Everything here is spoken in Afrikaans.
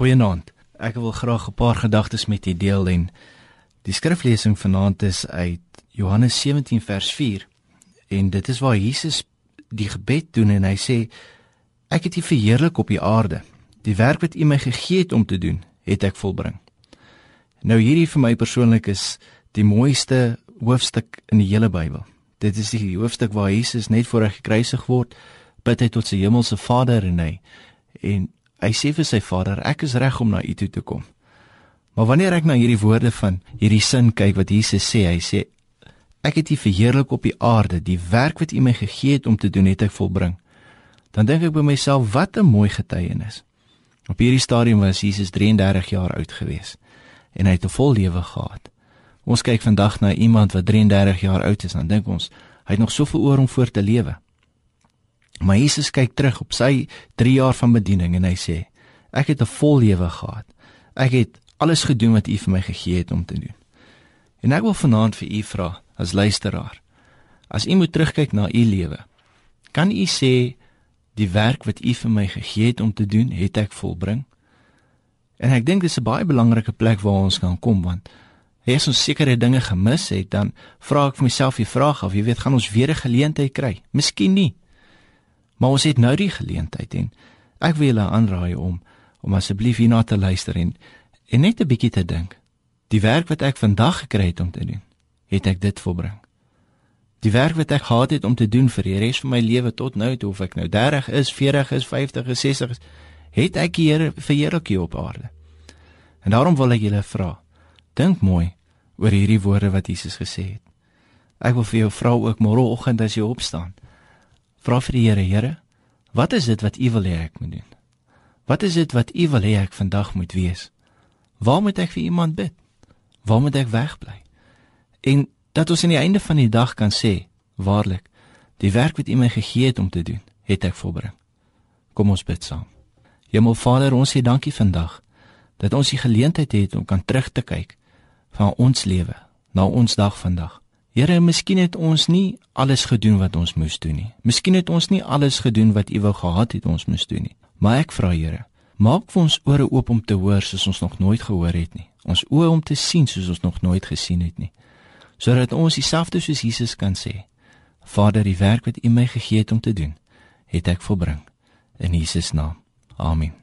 Goeienaand. Ek wil graag 'n paar gedagtes met u deel en die skriflesing vanaand is uit Johannes 17 vers 4 en dit is waar Jesus die gebed doen en hy sê ek het U verheerlik op die aarde. Die werk wat U my gegee het om te doen, het ek volbring. Nou hierdie vir my persoonlik is die mooiste hoofstuk in die hele Bybel. Dit is die hoofstuk waar Jesus net voor hy gekruisig word, bid hy tot sy hemelse Vader en hy en hy sê vir sy Vader, ek is reg om na U toe te kom. Maar wanneer ek na hierdie woorde van hierdie sin kyk wat Jesus sê, hy sê ek het U verheerlik op die aarde, die werk wat U my gegee het om te doen, het ek volbring. Dan dink ek by myself, wat 'n mooi getuienis. Op hierdie stadium was Jesus 33 jaar oud gewees en hy het 'n vol lewe gehad. Ons kyk vandag na iemand wat 33 jaar oud is, dan dink ons hy het nog soveel oor om voor te lewe. Maar Jesus kyk terug op sy 3 jaar van bediening en hy sê: Ek het 'n vol lewe gehad. Ek het alles gedoen wat U vir my gegee het om te doen. En ek wil vanaand vir u vra as luisteraar. As u moet terugkyk na u lewe, kan u sê die werk wat u vir my gegee het om te doen, het ek volbring? En ek dink dis 'n baie belangrike plek waar ons kan kom want as ons sekere dinge gemis het, dan vra ek vir myself die vraag of jy weet gaan ons weer 'n geleentheid kry? Miskien nie. Maar ons het nou die geleentheid en ek wil julle aanraai om om asseblief hierna te luister en en net 'n bietjie te dink. Die werk wat ek vandag gekry het om te doen, het ek dit volbring. Die werk wat ek gehad het om te doen vir die res van my lewe tot nou toe of ek nou 30 is, 40 is, 50 is, 60 is, het ek die Here verheerlik hier op aarde. En daarom wil ek julle vra, dink mooi oor hierdie woorde wat Jesus gesê het. Ek wil vir jou vra ook môreoggend as jy opstaan. Vra vir die Here, Here, wat is dit wat U wil hê ek moet doen? Wat is dit wat U wil hê ek vandag moet wees? Waar moet ek vir iemand bid? Waar moet ek wegbly? En dat ons aan die einde van die dag kan sê, waarlik, die werk wat U my gegee het om te doen, het ek volbring. Kom ons bid saam. Hemelvader, ons sê dankie vandag dat ons die geleentheid het om kan terug te kyk van ons lewe na ons dag vandag. Here, miskien het ons nie alles gedoen wat ons moes doen nie. Miskien het ons nie alles gedoen wat U wou gehad het ons moes doen nie. Maar ek vra Here, maak vir ons ore oop om te hoor soos ons nog nooit gehoor het nie. Ons oë om te sien soos ons nog nooit gesien het nie sodat ons dieselfde soos Jesus kan sê. Vader, die werk wat U my gegee het om te doen, het ek volbring in Jesus naam. Amen.